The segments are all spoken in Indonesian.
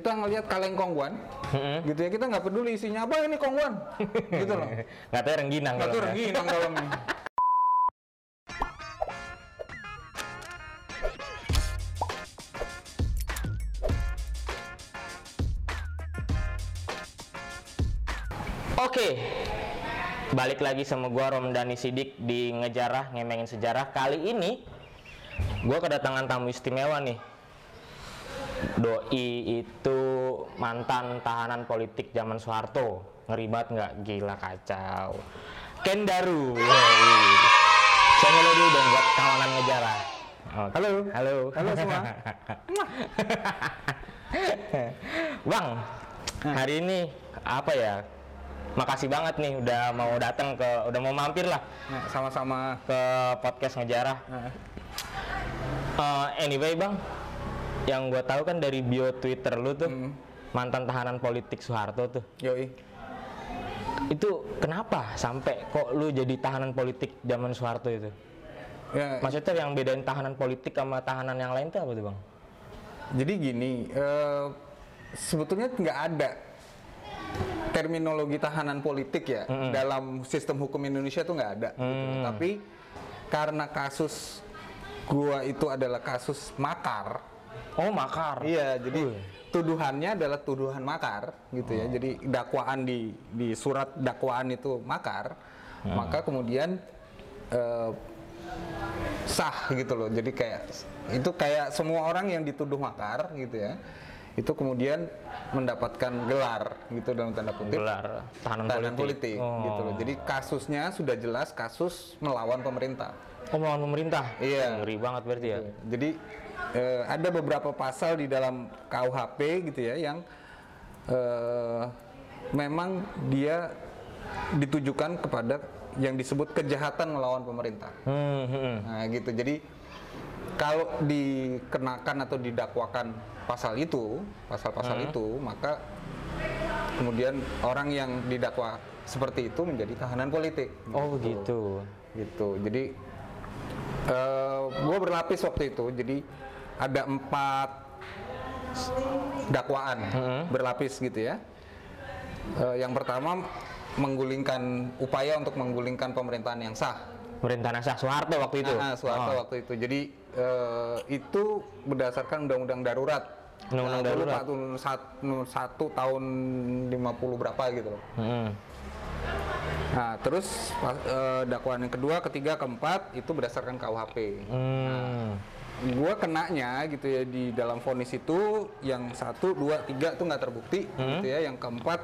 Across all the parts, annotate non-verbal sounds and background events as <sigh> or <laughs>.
kita ngelihat kaleng kongguan Mm-mm. gitu ya kita nggak peduli isinya apa ini kongguan gitu loh <laughs> Nggak tahu rengginang nggak kalau nggak. rengginang dalamnya Oke, balik lagi sama gua Romdani Sidik di Ngejarah Ngemengin Sejarah. Kali ini gua kedatangan tamu istimewa nih. Doi itu mantan tahanan politik zaman Soeharto. Ngeri banget nggak? Gila kacau. Kendaru. Yoi. Saya melodi dong buat kawanan Ngejarah. Oke. Halo. Halo. Halo semua. <laughs> Bang, hari ini apa ya? Makasih banget nih udah mau datang ke udah mau mampir lah Nah, sama-sama ke podcast ngejarah. Eh, anyway, Bang, yang gue tahu kan dari bio Twitter lu tuh Hmm. mantan tahanan politik Soeharto tuh. yoi Itu kenapa sampai kok lu jadi tahanan politik zaman Soeharto itu? ya Maksudnya yang bedain tahanan politik sama tahanan yang lain tuh apa tuh, Bang? jadi gini eh, sebetulnya nggak ada terminologi tahanan politik ya dalam sistem hukum Indonesia tuh nggak ada gitu. tapi karena kasus gua itu adalah kasus makar Oh, makar. iya jadi Wih. tuduhannya adalah tuduhan makar gitu ya. Jadi dakwaan di di surat dakwaan itu makar maka kemudian eh, sah gitu loh. Jadi kayak itu kayak semua orang yang dituduh makar gitu ya itu kemudian mendapatkan gelar gitu dalam tanda kutip Gelar tahanan, tahanan politik. politik, Oh. gitu loh jadi kasusnya sudah jelas kasus melawan pemerintah Oh, melawan pemerintah. Iya. Ngeri banget berarti ya. jadi eh, ada beberapa pasal di dalam KUHP gitu ya yang eh, memang dia ditujukan kepada yang disebut kejahatan melawan pemerintah. Hmm, hmm, hmm. Nah, gitu. Jadi kalau dikenakan atau didakwakan pasal itu, pasal-pasal Hmm. itu, maka kemudian orang yang didakwa seperti itu menjadi tahanan politik. Oh, begitu. Gitu. Jadi gue berlapis waktu itu. Jadi ada empat dakwaan Hmm. berlapis gitu ya. Eh, yang pertama menggulingkan upaya untuk menggulingkan pemerintahan yang sah. Pemerintahan sah Soeharto waktu itu. Nah, Soeharto Oh. waktu itu. Jadi eh, itu berdasarkan undang-undang darurat. Undang-undang Nah, lupa darurat. tuh, satu, satu tahun 50 berapa gitu loh. Hmm. Nah, terus eh, dakwaan yang kedua, ketiga, keempat itu berdasarkan KUHP. Hmm. Gua kenanya gitu ya di dalam vonis itu yang satu, dua, tiga tuh nggak terbukti, gitu ya. Yang keempat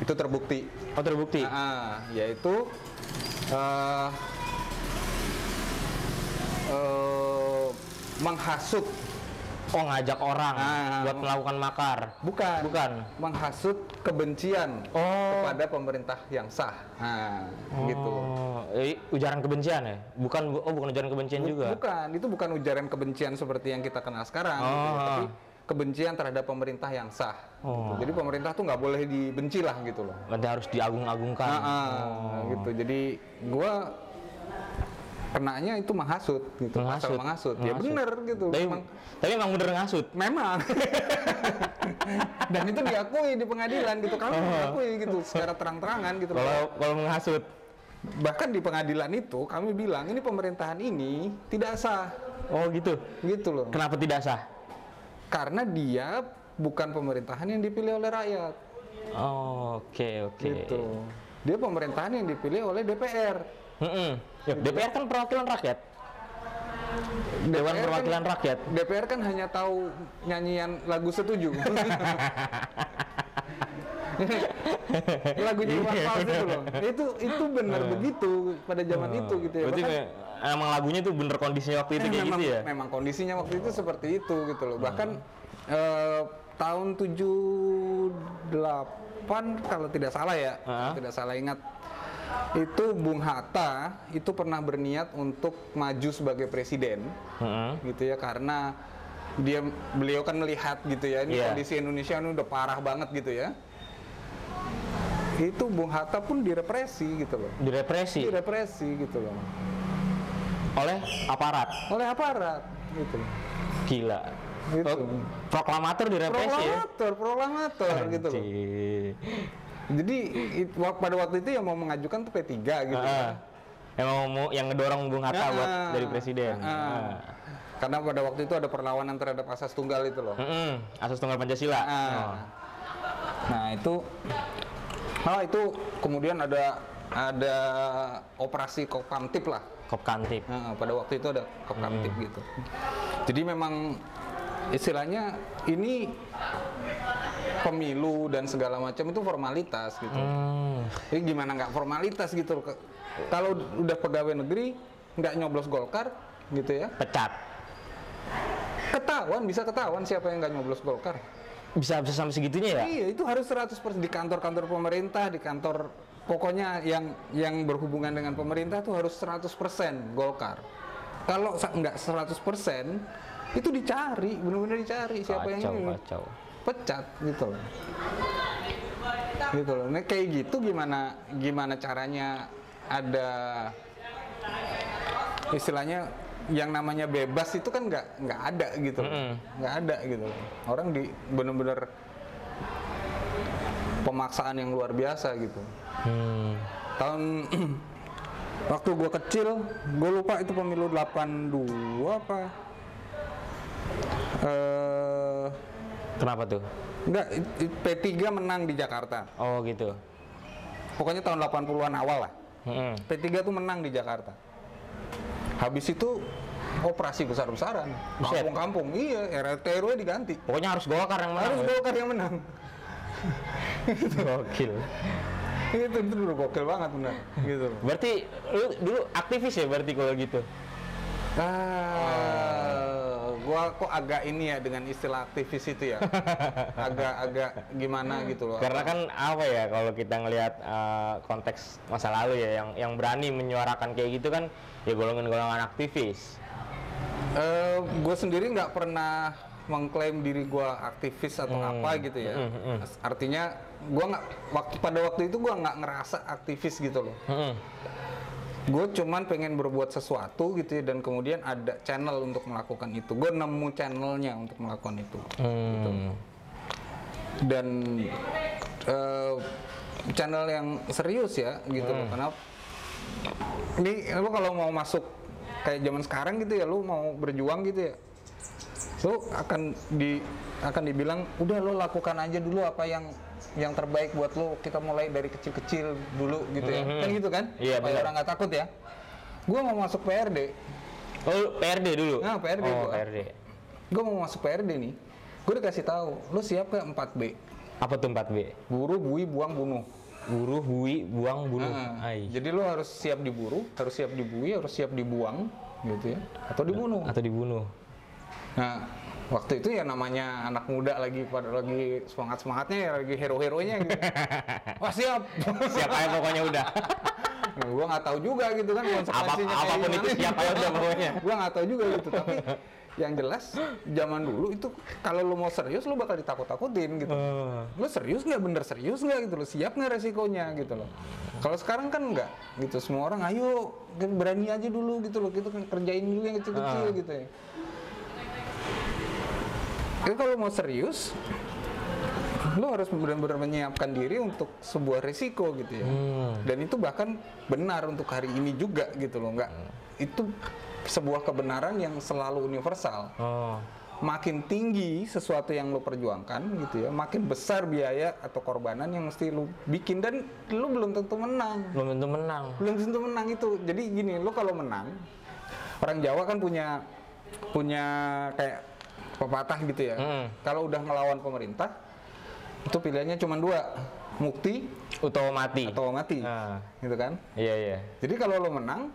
itu terbukti. Oh, terbukti. Nah, yaitu eh eh, menghasut, Oh, ngajak orang Ah. buat melakukan makar. bukan, Bukan. menghasut kebencian Oh. kepada pemerintah yang sah. Nah, gitu. Oh, eh, ujaran kebencian ya? Bukan oh bukan ujaran kebencian Bu- juga. Bukan, itu bukan ujaran kebencian seperti yang kita kenal sekarang, gitu ya, Oh. tapi kebencian terhadap pemerintah yang sah. Oh. gitu. Jadi pemerintah tuh nggak boleh dibenci lah gitu loh. Berarti harus diagung-agungkan. Ah, ah, Oh. gitu. Jadi gua kenanya itu menghasut gitu, menghasut. Ya Menghasut. bener gitu. Tapi, Memang, tapi emang bener ngasut. memang. <laughs> Dan itu diakui di pengadilan gitu. Kami mengakui gitu secara terang-terangan gitu. Kalau kalau menghasut. Bahkan di pengadilan itu kami bilang ini pemerintahan ini tidak sah. Oh, gitu. Gitu loh. Kenapa tidak sah? Karena dia bukan pemerintahan yang dipilih oleh rakyat. Oh, oke, oke. Gitu. Dia pemerintahan yang dipilih oleh DPR. Mm-mm. DPR kan perwakilan rakyat. Dewan DPR Perwakilan kan, Rakyat. DPR kan hanya tahu nyanyian lagu setuju. <laughs> Lagunya Iwan Fals itu loh. Itu itu benar begitu pada zaman itu gitu ya. Berarti Bahkan- emang lagunya tuh bener kondisinya waktu itu Eh, kayak memang, gitu ya? memang kondisinya waktu itu seperti itu gitu loh. Bahkan eh, tahun 78 kalau tidak salah ya, Ah. kalau tidak salah ingat itu Bung Hatta itu pernah berniat untuk maju sebagai presiden Mm-mm. gitu ya karena dia beliau kan melihat gitu ya ini Iya. kondisi Indonesia ini udah parah banget gitu ya. Itu Bung Hatta pun direpresi gitu loh. Direpresi Direpresi gitu loh. oleh aparat. Oleh aparat gitu loh. Gila. gitu. Proklamator direpresi ya. Proklamator, proklamator gitu loh. Jadi it- pada waktu itu yang mau mengajukan tuh P3 gitu. Ah, yang mau yang ngedorong Bung Hatta buat Ah, dari presiden. ah. Ah. Karena pada waktu itu ada perlawanan terhadap asas tunggal itu loh. Mm-mm, asas tunggal Pancasila. Ah. Oh. Nah itu, ah itu kemudian ada ada operasi Kopkamtip lah. Kop Kantip. Nah, pada waktu itu ada Kopkamtip gitu. Jadi memang istilahnya ini pemilu dan segala macam itu formalitas gitu. Hmm. Jadi gimana nggak formalitas gitu Kalau udah pegawai negeri nggak nyoblos Golkar gitu ya, Pecat. ketahuan bisa ketahuan siapa yang nggak nyoblos Golkar. Bisa bisa sampai segitunya ya? Iya, itu harus 100% di kantor-kantor pemerintah, di kantor pokoknya yang yang berhubungan dengan pemerintah tuh harus 100% Golkar. Kalau nggak 100% itu dicari, benar-benar dicari siapa yang Kacau, ini. kacau. Pecat gitu loh. Gitu loh. Nah, kayak gitu gimana gimana caranya ada istilahnya yang namanya bebas itu kan nggak nggak ada gitu loh. Nggak ada gitu loh. orang di bener-bener pemaksaan yang luar biasa gitu Hmm. tahun <clears throat> waktu gua kecil gue lupa itu pemilu 82 apa eh Kenapa tuh? enggak i- i- P3 menang di Jakarta Oh gitu. pokoknya tahun 80-an awal lah Mm-mm. P3 tuh menang di Jakarta. Habis itu operasi besar-besaran. Kampung-kampung, iya, RT RW diganti. Pokoknya harus Golkar yang menang. Harus ya? Golkar yang menang. <laughs> Gokil. itu itu dulu gokil banget benar. Gitu. Berarti lu dulu aktivis ya berarti kalau gitu? Ah, gua kok agak ini ya dengan istilah aktivis itu ya. <laughs> Agak-agak gimana gitu loh. Karena kan apa ya kalau kita ngelihat eh, konteks masa lalu ya yang yang berani menyuarakan kayak gitu kan ya golongan-golongan aktivis. gue sendiri nggak pernah mengklaim diri gue aktivis atau Hmm. apa gitu ya. Artinya gue nggak waktu pada waktu itu gue nggak ngerasa aktivis gitu loh. Mm-mm. Gue cuman pengen berbuat sesuatu gitu ya dan kemudian ada channel untuk melakukan itu. Gue nemu channelnya untuk melakukan itu. Hmm. Dan eh, channel yang serius ya gitu loh. Karena ini lu kalau mau masuk kayak zaman sekarang gitu ya, lu mau berjuang gitu ya, lu akan di akan dibilang udah lo lakukan aja dulu apa yang yang terbaik buat lo kita mulai dari kecil-kecil dulu gitu ya kan gitu kan Iya, supaya benar. orang nggak takut ya gue mau masuk PRD Oh PRD dulu? Nah, PRD Oh gua. PRD. gue mau masuk PRD nih gue dikasih tahu lo siap ke 4B Apa tuh 4B? buru bui buang bunuh Buruh, bui, buang, bunuh. Nah, jadi lo harus siap diburu harus siap dibui harus siap dibuang gitu ya atau dibunuh Atau dibunuh. Nah, waktu itu ya namanya anak muda lagi pada lagi semangat semangatnya ya lagi hero heronya gitu. <laughs> Wah siap. Siapa ya pokoknya udah. Nah, gua nggak tahu juga gitu kan konsekuensinya kayak apa pun itu siap aja udah pokoknya. <laughs> gua nggak tahu juga gitu. Tapi yang jelas zaman dulu itu kalau lu mau serius lu bakal ditakut-takutin gitu. Oh. Lu serius nggak bener serius nggak gitu lo siap nggak resikonya gitu loh. Kalau sekarang kan nggak gitu semua orang ayo berani aja dulu gitu loh kita kerjain dulu yang kecil-kecil Ah. gitu ya. Jadi kalau mau serius, lo harus benar-benar menyiapkan diri untuk sebuah risiko gitu ya. Hmm. Dan itu bahkan benar untuk hari ini juga gitu loh, nggak itu sebuah kebenaran yang selalu universal. Oh. Makin tinggi sesuatu yang lo perjuangkan gitu ya, makin besar biaya atau korbanan yang mesti lo bikin dan lo belum tentu menang. Belum tentu menang. Belum tentu menang itu. Jadi gini, lo kalau menang, orang Jawa kan punya punya kayak pepatah gitu ya. Mm. Kalau udah ngelawan pemerintah, itu pilihannya cuma dua, mukti Utawa mati. atau mati, Ah. gitu kan. Iya iya. Jadi kalau lo menang,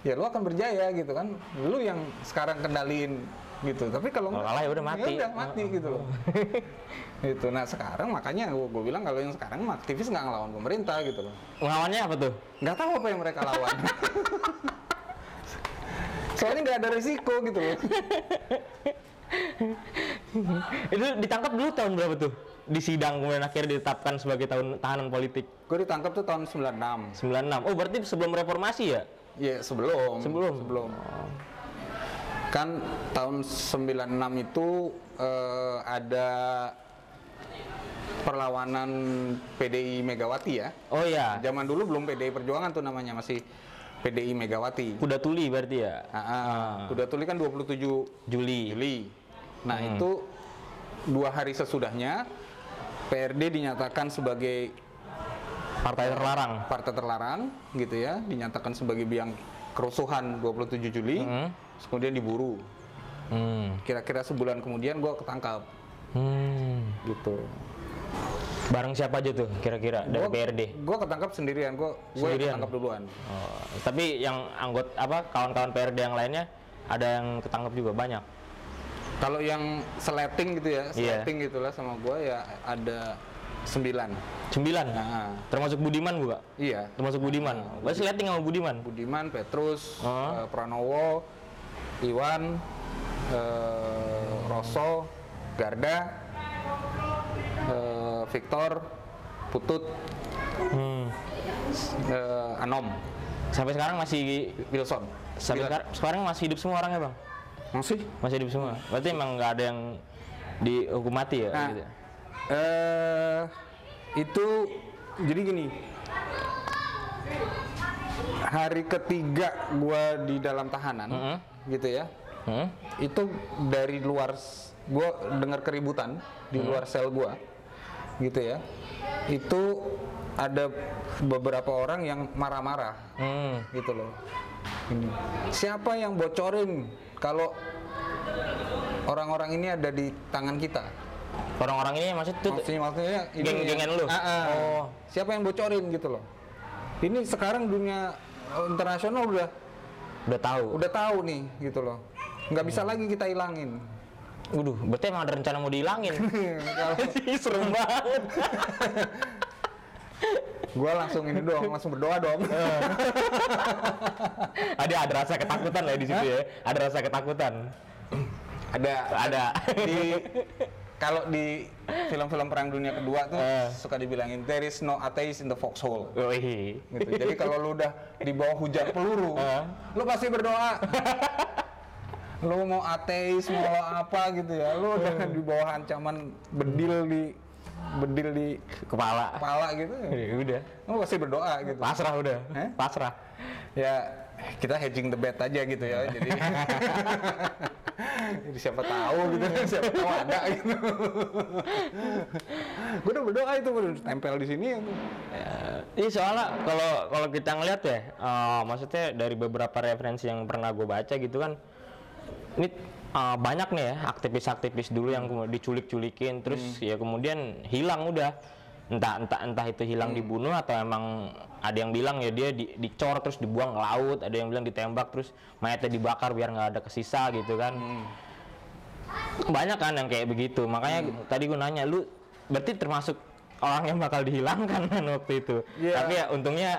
ya lo akan berjaya gitu kan. Lo yang sekarang kendaliin gitu. Tapi kalau nggak, kalah ya udah mati. udah mati gitu loh. <laughs> gitu. Nah sekarang makanya gue bilang kalau yang sekarang aktivis nggak ngelawan pemerintah gitu loh. Ngelawannya apa tuh? Nggak tahu apa yang mereka lawan. <laughs> Soalnya nggak ada risiko gitu loh. <laughs> <laughs> Itu ditangkap dulu tahun berapa tuh? Di sidang kemudian akhirnya ditetapkan sebagai tahun tahanan politik. Gue ditangkap tuh tahun 96. 96. Oh, berarti sebelum reformasi ya? Iya sebelum. Sebelum. Sebelum. kan tahun 96 itu eh, ada perlawanan PDI Megawati ya. Oh iya, Zaman dulu belum PDI Perjuangan tuh namanya masih PDI Megawati. kuda tuli berarti ya. Ah, ah. Kuda Tuli kan 27 Juli. Juli. Nah itu dua hari sesudahnya PRD dinyatakan sebagai Partai terlarang. partai terlarang gitu ya, dinyatakan sebagai biang kerusuhan 27 Juli, Hmm. kemudian diburu. Hmm. Kira-kira sebulan kemudian gue ketangkap Hmm. gitu. Bareng siapa aja tuh kira-kira dari PRD? Gue ketangkap sendirian, gue gue ketangkap duluan. Oh, tapi yang anggota apa kawan-kawan PRD yang lainnya ada yang ketangkep juga banyak. Kalau yang sleting gitu ya, Iya. sleting gitulah sama gue ya ada sembilan. Sembilan. Nah, Termasuk Budiman juga. iya. Termasuk Budiman. Berarti liatin sama Budiman. Budiman, Petrus, Oh. eh, Pranowo, Iwan, eh, Rosso, Garda, eh, Victor, Putut, Hmm. eh, Anom, Sampai sekarang masih Wilson. sampai Sembilan. sekarang, sekarang masih hidup semua orangnya bang. Masih? Masih hidup semua. Berarti emang nggak ada yang dihukum mati ya? Nah, gitu? eh, itu jadi gini. Hari ketiga gua di dalam tahanan, Mm-mm. gitu ya. Hmm? Itu dari luar, gua dengar keributan di luar sel gua, gitu ya. Itu ada beberapa orang yang marah-marah, Hmm. gitu loh. Ini. Siapa yang bocorin kalau orang-orang ini ada di tangan kita? Orang-orang ini maksud tuh Maksudnya, maksudnya ini Geng-gengan lu? Ah, ah. Oh. Siapa yang bocorin gitu loh? Ini sekarang dunia eh, internasional udah udah tahu. udah tahu nih gitu loh. Nggak bisa lagi kita hilangin. Waduh, berarti emang ada rencana mau dihilangin. <laughs> Kalau <laughs> Serem banget. <laughs> gua langsung ini dong, <laughs> langsung berdoa dong. <laughs> ada ada rasa ketakutan lah di situ ya. Ada rasa ketakutan. ada Ada. di <laughs> kalau di film-film perang dunia kedua tuh Eh. suka dibilangin there is no atheist in the foxhole. Wih. Gitu. Jadi kalau lu udah di bawah hujan peluru, Eh. lu pasti berdoa. lu mau ateis mau apa gitu ya, lu udah di bawah ancaman bedil di bedil di Kepala. kepala gitu, Ya udah. lu pasti berdoa gitu. Pasrah udah. Eh? Pasrah. Ya kita hedging the bet aja gitu ya, jadi <laughs> jadi siapa tahu gitu, siapa tahu ada gitu. Gue udah berdoa itu udah tempel di sini. Iya soalnya kalau kalau kita ngeliat ya, eh, maksudnya dari beberapa referensi yang pernah gue baca gitu kan, ini eh, banyak nih ya aktivis-aktivis dulu yang diculik-culikin, terus ya kemudian hilang udah, entah entah entah itu hilang dibunuh atau emang ada yang bilang ya dia di, dicor terus dibuang ke laut, ada yang bilang ditembak terus mayatnya dibakar biar nggak ada kesisa gitu kan. Banyak kan yang kayak begitu, makanya tadi gue nanya lu berarti termasuk orang yang bakal dihilangkan kan waktu itu. Iya. Tapi ya untungnya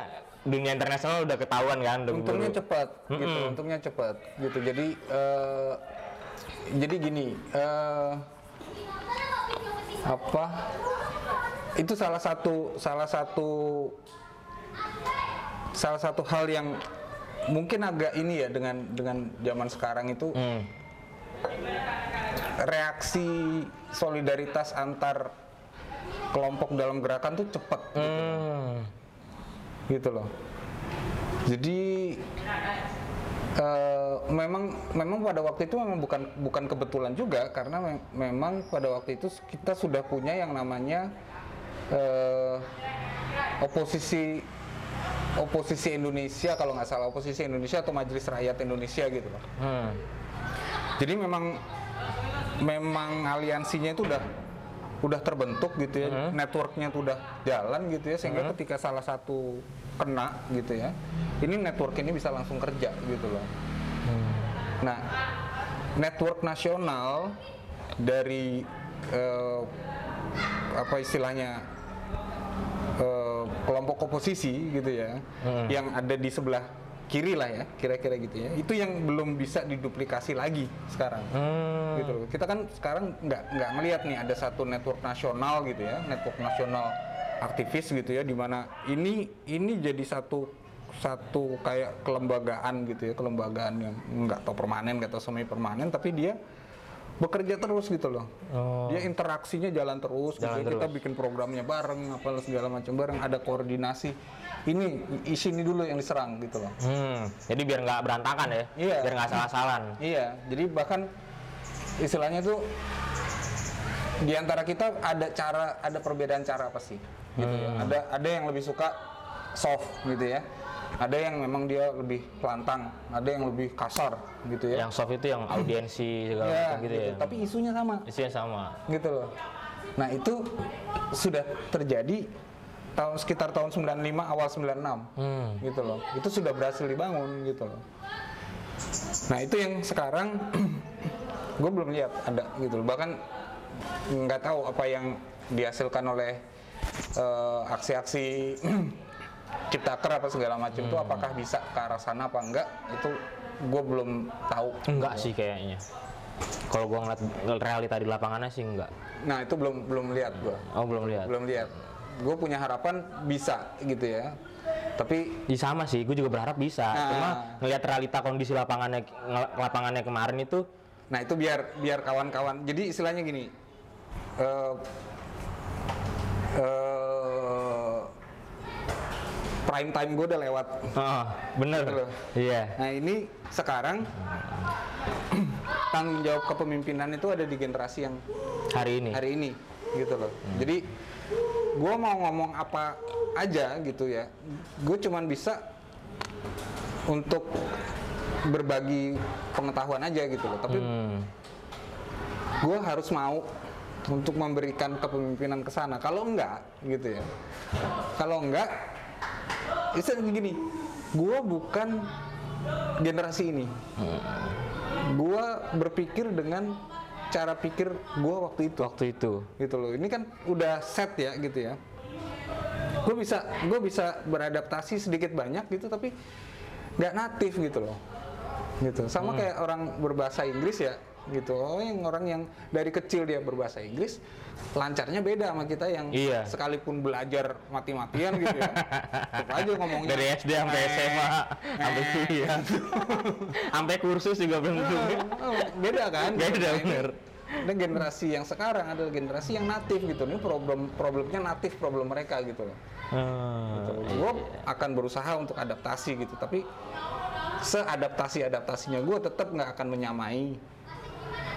dunia internasional udah ketahuan kan. untungnya cepat gitu untungnya cepat gitu jadi eh, jadi gini eh, apa itu salah satu salah satu salah satu hal yang mungkin agak ini ya dengan dengan zaman sekarang itu Hmm. reaksi solidaritas antar kelompok dalam gerakan tuh cepat Hmm. gitu loh. Jadi eh, memang memang pada waktu itu memang bukan bukan kebetulan juga karena mem- memang pada waktu itu kita sudah punya yang namanya eh, oposisi oposisi Indonesia kalau nggak salah oposisi Indonesia atau Majelis Rakyat Indonesia gitu loh. Hmm. Jadi memang memang aliansinya itu udah udah terbentuk gitu ya, networknya tuh udah jalan gitu ya, sehingga ketika salah satu kena gitu ya, ini network ini bisa langsung kerja gitu loh. Nah, network nasional dari eh, apa istilahnya eh, kelompok oposisi gitu ya, yang ada di sebelah kiri lah ya, kira-kira gitu ya, itu yang belum bisa diduplikasi lagi sekarang Hmm. gitu loh. Kita kan sekarang nggak nggak ngelihat nih ada satu network nasional gitu ya, network nasional aktivis gitu ya, di mana ini ini jadi satu satu kayak kelembagaan gitu ya kelembagaan yang nggak tahu permanen nggak tahu semi permanen tapi dia bekerja terus gitu loh Oh. dia interaksinya jalan terus gitu Jalan ya. kita bikin programnya bareng apa segala macam bareng ada koordinasi ini isi ini dulu yang diserang gitu loh Hmm, jadi biar nggak berantakan ya, Iya. biar nggak salah-salan. Iya, jadi bahkan istilahnya tuh di antara kita ada cara, ada perbedaan cara pasti, gitu ya. Ada ada yang lebih suka soft gitu ya. Ada yang memang dia lebih pelantang, ada yang lebih kasar gitu ya. Yang soft itu yang audiensi segala Iya, macam gitu, ya. Tapi isunya sama, Isinya sama. gitu loh. Nah itu sudah terjadi tahun sekitar tahun 95 awal 96 Hmm. gitu loh itu sudah berhasil dibangun gitu loh nah itu yang sekarang <clears throat> gue belum lihat ada gitu loh bahkan nggak tahu apa yang dihasilkan oleh eh, aksi-aksi <clears throat> ciptaker apa segala macam itu apakah bisa ke arah sana apa enggak itu gue belum tahu Enggak sih kayaknya. Kalau gua ngeliat ngeliat realita di lapangannya sih enggak. nah itu belum belum lihat gue Oh belum lihat. belum lihat gue punya harapan bisa gitu ya tapi Di sama sih, gue juga berharap bisa. Nah. Cuma ngelihat realita kondisi lapangannya lapangannya kemarin itu Nah itu biar biar kawan-kawan. Jadi istilahnya gini. eh eh, prime time gue udah lewat. oh, bener. Gitu loh. Iya. Nah ini sekarang <clears throat> tanggung jawab kepemimpinan itu ada di generasi yang Hari ini. hari ini gitu loh. Jadi gue mau ngomong apa aja gitu ya. Gue cuman bisa untuk berbagi pengetahuan aja gitu loh. Tapi Hmm. gue harus mau untuk memberikan kepemimpinan ke sana. Kalau enggak, gitu ya. Kalau enggak, itu gini, gue bukan generasi ini. Gue berpikir dengan cara pikir gue waktu itu, Waktu itu. gitu loh. Ini kan udah set ya, gitu ya. Gue bisa, gue bisa beradaptasi sedikit banyak gitu, tapi nggak natif gitu loh. Gitu. Sama kayak orang berbahasa Inggris ya, gitu. Oh, yang orang yang dari kecil dia berbahasa Inggris, lancarnya beda sama kita yang Iya. sekalipun belajar mati-matian gitu ya. Tetap aja ngomongnya. Dari SD sampai eh, SMA, sampai eh, kuliah. sampai kursus juga belum. Oh, beda kan? Beda, Nah, bener. Ini generasi yang sekarang adalah generasi yang natif gitu. Ini problem problemnya natif problem mereka gitu loh. Hmm. gue akan berusaha untuk adaptasi gitu tapi seadaptasi adaptasinya gue tetap nggak akan menyamai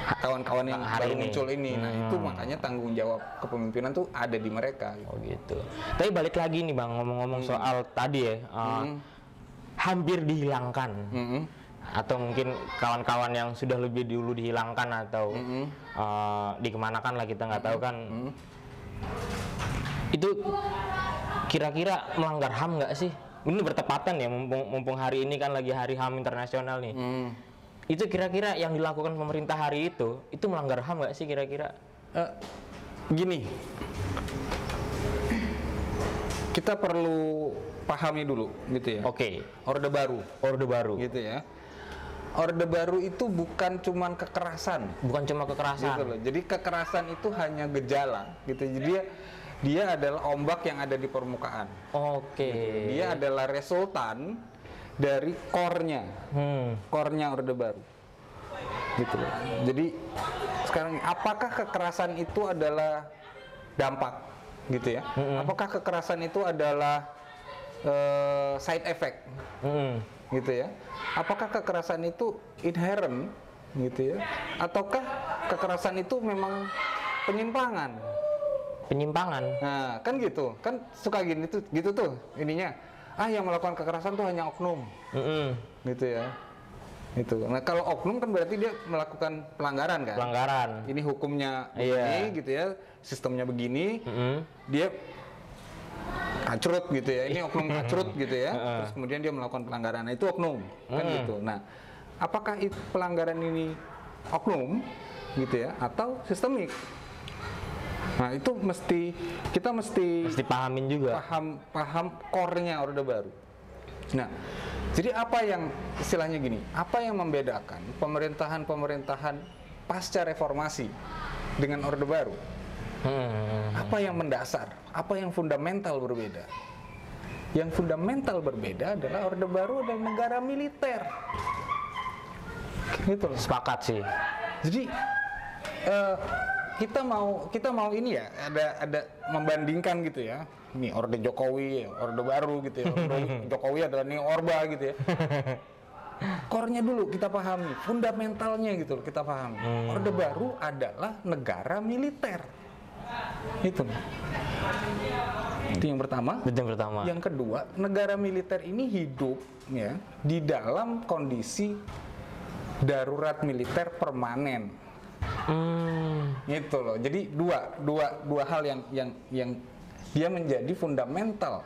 kawan-kawan yang Hari baru ini. muncul ini nah itu makanya tanggung jawab kepemimpinan tuh ada di mereka gitu. Oh gitu. Tapi balik lagi nih bang ngomong-ngomong soal tadi ya, uh, hampir dihilangkan. Mm-mm. Atau mungkin kawan-kawan yang sudah lebih dulu dihilangkan atau uh, dikemanakan lah kita nggak tahu kan. Itu kira-kira melanggar HAM nggak sih? Ini bertepatan ya mumpung, mumpung hari ini kan lagi hari HAM internasional nih. Mm. Itu kira-kira yang dilakukan pemerintah hari itu itu melanggar HAM nggak sih kira-kira? Eh, gini kita perlu pahami dulu gitu ya Oke, orde baru orde baru. gitu ya orde baru itu bukan cuman kekerasan Bukan cuma kekerasan. gitu loh. Jadi kekerasan itu hanya gejala gitu. Jadi dia dia adalah ombak yang ada di permukaan. Oke. Dia adalah resultan dari core-nya, Hmm. core-nya Orde Baru. Gitu loh. Jadi sekarang apakah kekerasan itu adalah dampak gitu ya? Apakah kekerasan itu adalah eh, side effect Hmm. gitu ya. Apakah kekerasan itu inherent gitu ya? Ataukah kekerasan itu memang penyimpangan? Penyimpangan. Nah, kan gitu. Kan suka gini tuh, gitu tuh ininya. Ah, yang melakukan kekerasan tuh hanya oknum, Mm-mm. gitu ya. Itu. Nah, kalau oknum kan berarti dia melakukan pelanggaran kan? Pelanggaran. Ini hukumnya Iya. begini gitu ya, sistemnya begini. Mm-mm. Dia kacrut gitu ya. Ini oknum <laughs> kacrut gitu ya. Terus kemudian dia melakukan pelanggaran. Nah, itu oknum kan gitu. Nah, apakah itu pelanggaran ini oknum gitu ya atau sistemik? Nah, itu mesti kita mesti Mesti pahamin juga. paham paham core-nya Orde Baru. Nah, jadi apa yang istilahnya gini, apa yang membedakan pemerintahan-pemerintahan pasca reformasi dengan Orde Baru? Hmm. Apa yang mendasar? Apa yang fundamental berbeda? Yang fundamental berbeda adalah Orde Baru adalah negara militer. Gitu loh. Sepakat sih. Jadi eh, kita mau kita mau ini ya ada ada membandingkan gitu ya. Ini Orde Jokowi, Orde Baru gitu ya. Orde <laughs> Jokowi adalah nih Orba gitu ya. Core-nya dulu kita pahami, fundamentalnya gitu loh kita pahami. Orde Baru adalah negara militer. Itu. Itu yang pertama. Itu yang pertama. Yang kedua, negara militer ini hidup ya di dalam kondisi darurat militer permanen. Hmm. Gitu loh. Jadi dua dua dua hal yang yang yang dia menjadi fundamental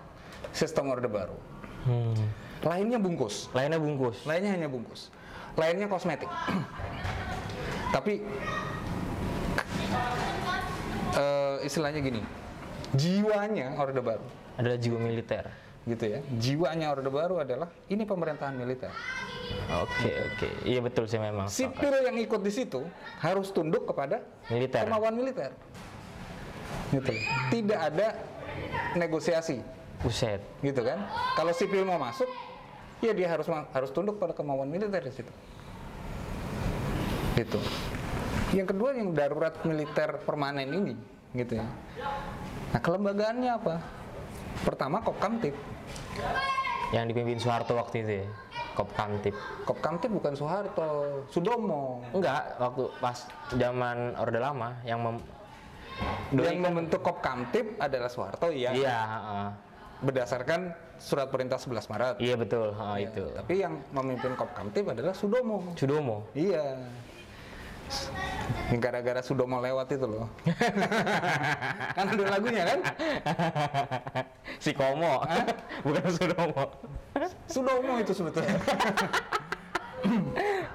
sistem Orde Baru. Hmm. Lainnya bungkus. Lainnya bungkus. Lainnya hanya bungkus. Lainnya kosmetik. <clears throat> Tapi eh, istilahnya gini, jiwanya Orde Baru Adalah jiwa militer. Gitu ya. Jiwanya Orde Baru adalah ini pemerintahan militer. Oke oke. Iya betul sih memang. Sipil yang ikut di situ harus tunduk kepada Militer. kemauan militer. Gitu. Tidak ada negosiasi, Buset. gitu kan? Kalau sipil mau masuk, ya dia harus harus tunduk pada kemauan militer di situ. Gitu. Yang kedua yang darurat militer permanen ini, gitu ya. Nah, kelembagaannya apa? Pertama Kopkamtib. Yang dipimpin Soeharto waktu itu ya. Kopkamtib. Kopkamtib bukan Soeharto, Sudomo. Enggak, waktu pas zaman Orde Lama yang mem Yang membentuk Kopkamtib adalah Soeharto, iya. Iya, heeh. Berdasarkan surat perintah 11 Maret. Iya betul, heeh, Ya, itu. Tapi yang memimpin Kopkamtib adalah Sudomo. Sudomo. Iya. Ini Gara-gara Sudomo lewat itu loh. <laughs> kan ada lagunya kan? <laughs> si Komo. <laughs> Bukan Sudomo. Sudomo itu sebetulnya.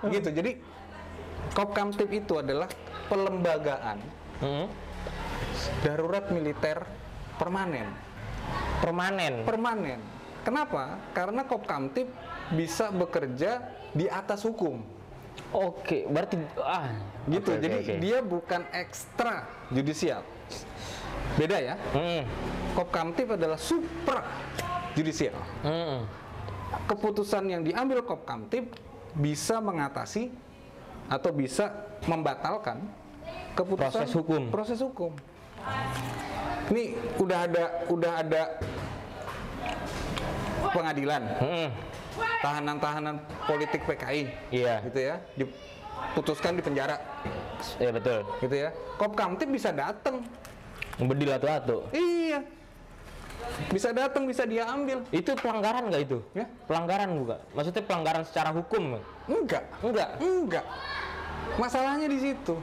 gitu. Jadi Kopkamtib itu adalah pelembagaan Hmm. darurat militer permanen. Permanen. Permanen. Kenapa? Karena Kopkamtib bisa bekerja di atas hukum. Oke, berarti ah Gitu. oke, Jadi oke. dia bukan ekstra judisial. Beda ya. Hmm. Kopkamtib adalah supra judisial. Hmm. Keputusan yang diambil Kopkamtib bisa mengatasi atau bisa membatalkan keputusan Proses hukum. Proses hukum. Ini udah ada udah ada pengadilan Hmm. Tahanan-tahanan politik PKI Iya. gitu ya diputuskan di penjara Iya betul. gitu ya Kopkamtib bisa datang Bedil atu-atu. iya bisa datang bisa dia ambil Itu pelanggaran nggak itu? Ya. Pelanggaran bukan? Maksudnya pelanggaran secara hukum? enggak Enggak. enggak masalahnya di situ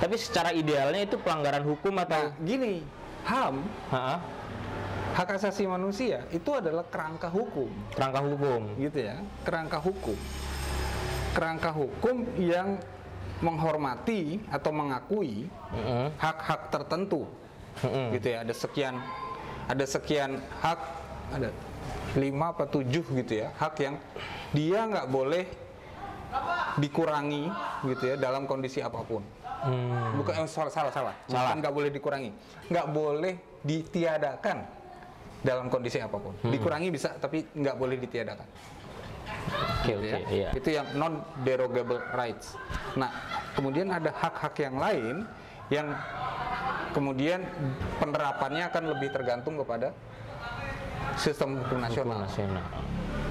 Tapi secara idealnya itu pelanggaran hukum atau? nah gini HAM Ha? Hak asasi manusia itu adalah kerangka hukum. Kerangka hukum. gitu ya. Kerangka hukum. Kerangka hukum yang menghormati atau mengakui hak-hak tertentu. Mm-mm. gitu ya. Ada sekian ada sekian hak ada lima apa tujuh gitu ya hak yang dia nggak boleh dikurangi gitu ya dalam kondisi apa pun. Hmm. bukan eh, salah salah salah. Salah. nggak boleh dikurangi. Nggak boleh ditiadakan dalam kondisi apa pun dikurangi bisa tapi nggak boleh ditiadakan Oke oke. ya. Iya. Itu yang non derogable rights. Nah, kemudian ada hak-hak yang lain yang kemudian penerapannya akan lebih tergantung kepada sistem hukum Hukum nasional nasional.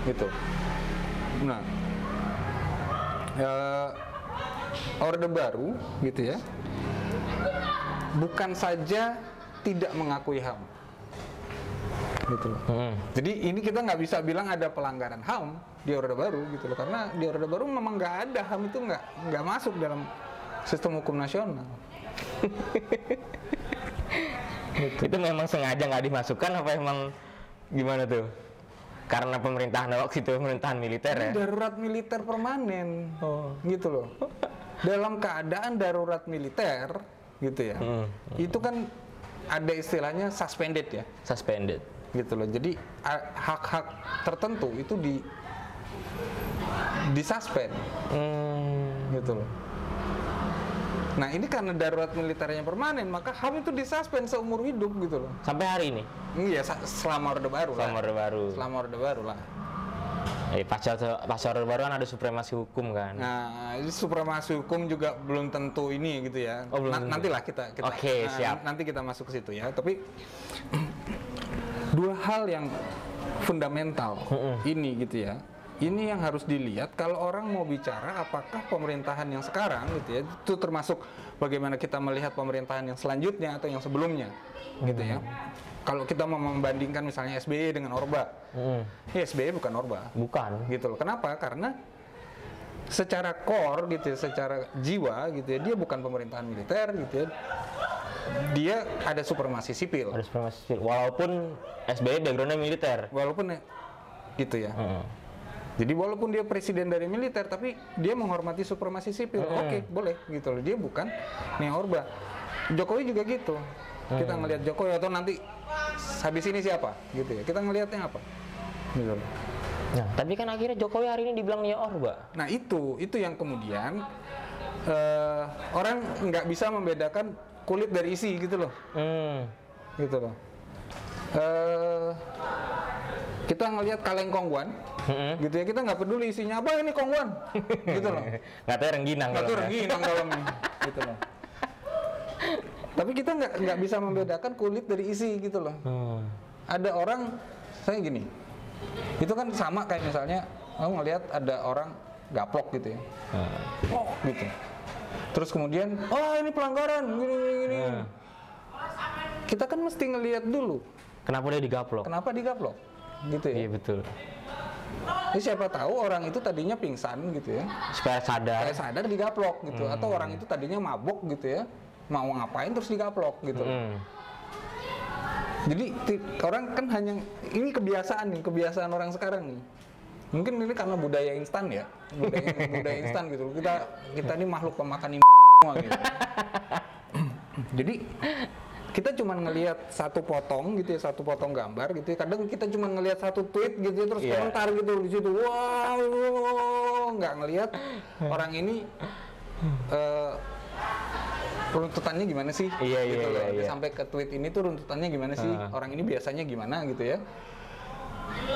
gitu. Nah, eh, orde baru gitu ya, bukan saja tidak mengakui HAM, gitu loh. Hmm. Jadi ini kita nggak bisa bilang ada pelanggaran HAM di Orde Baru gitu loh, karena di Orde Baru memang nggak ada HAM itu nggak nggak masuk dalam sistem hukum nasional. <laughs> Itu memang sengaja nggak dimasukkan apa emang gimana tuh? Karena pemerintahan waktu itu pemerintahan militer ya. Ini darurat militer permanen, gitu loh. <laughs> Dalam keadaan darurat militer, gitu ya. Hmm. Itu kan ada istilahnya suspended ya, Suspended. Gitu loh. Jadi hak-hak tertentu itu di disuspend. Hmm. gitu loh. Nah ini karena darurat militernya permanen, maka HAM itu disuspend seumur hidup gitu loh. Sampai hari ini. Iya, selama Orde Baru Selama lah. Orde Baru. Selama Orde Baru lah. Eh, pasca pasca Orde Baru kan ada supremasi hukum kan. Nah, ini supremasi hukum juga belum tentu ini gitu ya. Oh, belum Na- nantilah kita, kita Oke, nah, siap. Nanti kita masuk ke situ ya. Tapi <clears throat> dua hal yang fundamental ini gitu ya. Ini yang harus dilihat kalau orang mau bicara apakah pemerintahan yang sekarang gitu ya itu termasuk bagaimana kita melihat pemerintahan yang selanjutnya atau yang sebelumnya gitu ya. Kalau kita mau membandingkan misalnya SBY dengan Orba, Mm-mm. ya SBY bukan Orba Bukan. gitu loh. Kenapa? Karena secara core gitu ya, secara jiwa gitu ya, dia bukan pemerintahan militer gitu ya. Dia ada supremasi sipil. Ada supremasi sipil. Walaupun SBY backgroundnya militer. Walaupun ya, gitu ya. Mm-mm. Jadi walaupun dia presiden dari militer tapi dia menghormati supremasi sipil. Oke, boleh gitu loh. Dia bukan nih Orba. Jokowi juga gitu. Kita ngelihat Jokowi atau nanti habis ini siapa gitu ya. Kita ngelihatnya apa? Gitu loh. Nah, tapi kan akhirnya Jokowi hari ini dibilang ya Orba. Nah itu, itu yang kemudian eh, orang nggak bisa membedakan kulit dari isi gitu loh, Hmm. gitu loh. Eh, kita ngelihat kaleng kongguan, Mm-mm. gitu ya kita nggak peduli isinya apa ini kongguan, <laughs> gitu loh. Nggak tahu rengginang Nggak nggak. rengginang dalamnya, gitu loh. Tapi kita nggak nggak bisa membedakan kulit dari isi gitu loh. Hmm. Ada orang, saya gini, itu kan sama kayak misalnya, aku ngelihat ada orang gaplok gitu ya. Hmm. oh gitu terus kemudian oh ini pelanggaran gini gini, gini. Hmm. kita kan mesti ngelihat dulu Kenapa dia digaplok? kenapa digaplok gitu ya Iya betul. Jadi siapa tahu orang itu tadinya pingsan gitu ya Supaya sadar. kayak sadar digaplok gitu atau orang itu tadinya mabuk gitu ya mau ngapain terus digaplok gitu Hmm. jadi orang kan hanya ini kebiasaan nih kebiasaan orang sekarang nih mungkin ini karena budaya instan ya budaya, budaya instan gitu kita kita ini makhluk pemakan im- semua gitu <clears throat> jadi kita cuma ngelihat satu potong gitu ya satu potong gambar gitu ya kadang kita cuma ngelihat satu tweet gitu ya, terus Iya. komentar gitu di situ wow nggak ngelihat orang ini eh, runtutannya gimana sih Iya, iya, gitu loh. iya, iya. sampai ke tweet ini tuh runtutannya gimana sih Ah. orang ini biasanya gimana gitu ya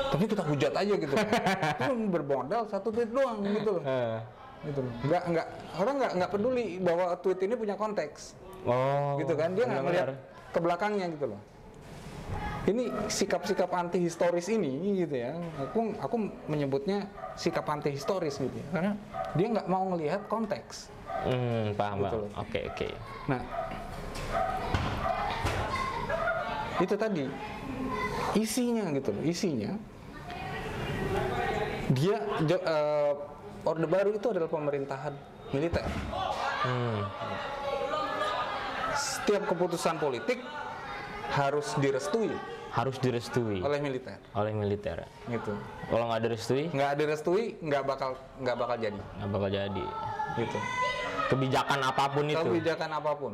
tapi kita hujat aja gitu <laughs> itu bermodal satu tweet doang gitu loh Eh. gitu loh nggak nggak orang nggak nggak peduli bahwa tweet ini punya konteks Oh. gitu kan dia nggak benar-benar. ke belakangnya gitu loh ini sikap-sikap anti historis ini gitu ya aku aku menyebutnya sikap anti historis gitu ya karena dia nggak mau ngelihat konteks Hmm, paham, Gitu. Oke, oke. Nah, itu tadi isinya gitu loh, isinya dia eh, Orde Baru itu adalah pemerintahan militer. Hmm. Setiap keputusan politik harus direstui Harus direstui oleh militer, oleh militer. gitu. Kalau nggak direstui, Nggak direstui, nggak bakal nggak bakal jadi, nggak bakal jadi. gitu. Kebijakan apa pun itu. Kebijakan apa pun,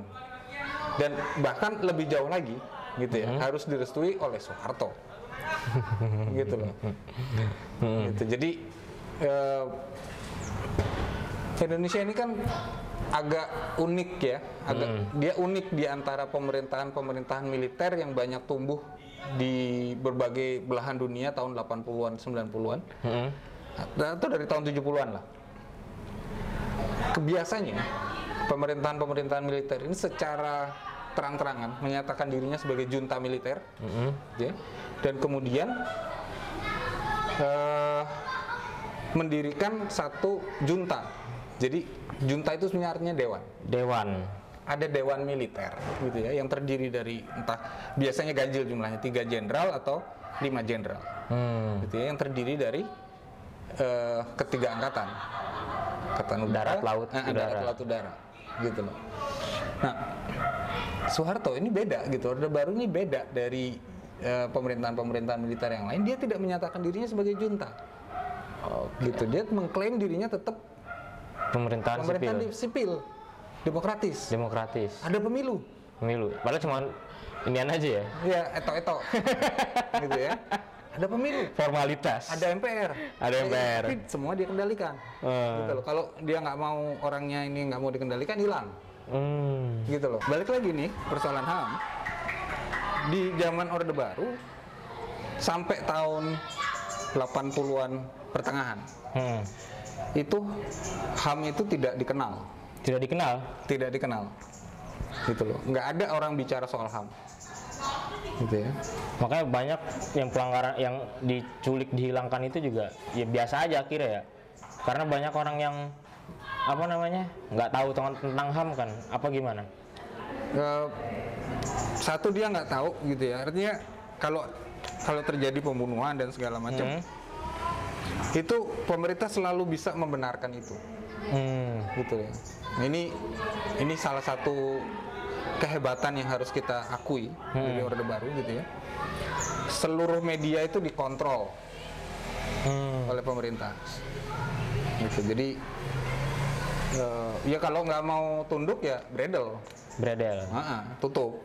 dan bahkan lebih jauh lagi, gitu ya, harus direstui oleh Soeharto. <laughs> gitu loh. Gitu. Jadi eh, Indonesia ini kan agak unik ya, agak dia unik di antara pemerintahan-pemerintahan militer yang banyak tumbuh di berbagai belahan dunia tahun 80-an, 90-an. Hmm. Atau dari tahun 70-an lah. Kebiasanya pemerintahan-pemerintahan militer ini secara terang-terangan menyatakan dirinya sebagai junta militer Hmm. ya. dan kemudian eh, mendirikan satu junta. Jadi junta itu sebenarnya artinya dewan. Dewan. Ada dewan militer gitu ya yang terdiri dari entah biasanya ganjil jumlahnya tiga jenderal atau lima jenderal Hmm. gitu ya yang terdiri dari eh, ketiga angkatan angkatan udara Darat, laut, eh, udara. darat, laut, udara gitu loh. Nah, Soeharto ini beda gitu. Orde Baru ini beda dari eh, pemerintahan-pemerintahan militer yang lain. Dia tidak menyatakan dirinya sebagai junta. Gitu. Dia mengklaim dirinya tetap Pemerintahan, pemerintahan sipil. sipil, demokratis. Demokratis. Ada pemilu. Pemilu. Padahal cuma inian aja ya. Ya, eto-eto. <laughs> gitu ya. Ada pemilu. Formalitas. Ada MPR. Ada MPR. Tapi semua dia kendalikan. Eh. Gitu loh. Kalau dia nggak mau orangnya ini nggak mau dikendalikan hilang. Hmm. gitu loh. Balik lagi nih persoalan HAM di zaman Orde Baru sampai tahun 80-an pertengahan Hmm. itu HAM itu tidak dikenal, Tidak dikenal. tidak dikenal. Gitu loh. Nggak ada orang bicara soal HAM. Gitu ya. Makanya banyak yang pelanggaran yang diculik dihilangkan itu juga ya biasa aja kira ya. Karena banyak orang yang apa namanya nggak tahu tentang, tentang ham kan apa gimana Eh, satu dia nggak tahu gitu ya. Artinya kalau kalau terjadi pembunuhan dan segala macam Hmm. itu pemerintah selalu bisa membenarkan itu. hmm. gitu ya. Nah, ini ini salah satu kehebatan yang harus kita akui dari Orde Baru gitu ya. Seluruh media itu dikontrol Hmm. oleh pemerintah. Gitu. Jadi eh, ya kalau nggak mau tunduk ya bredel, Bredel Ah, ah, tutup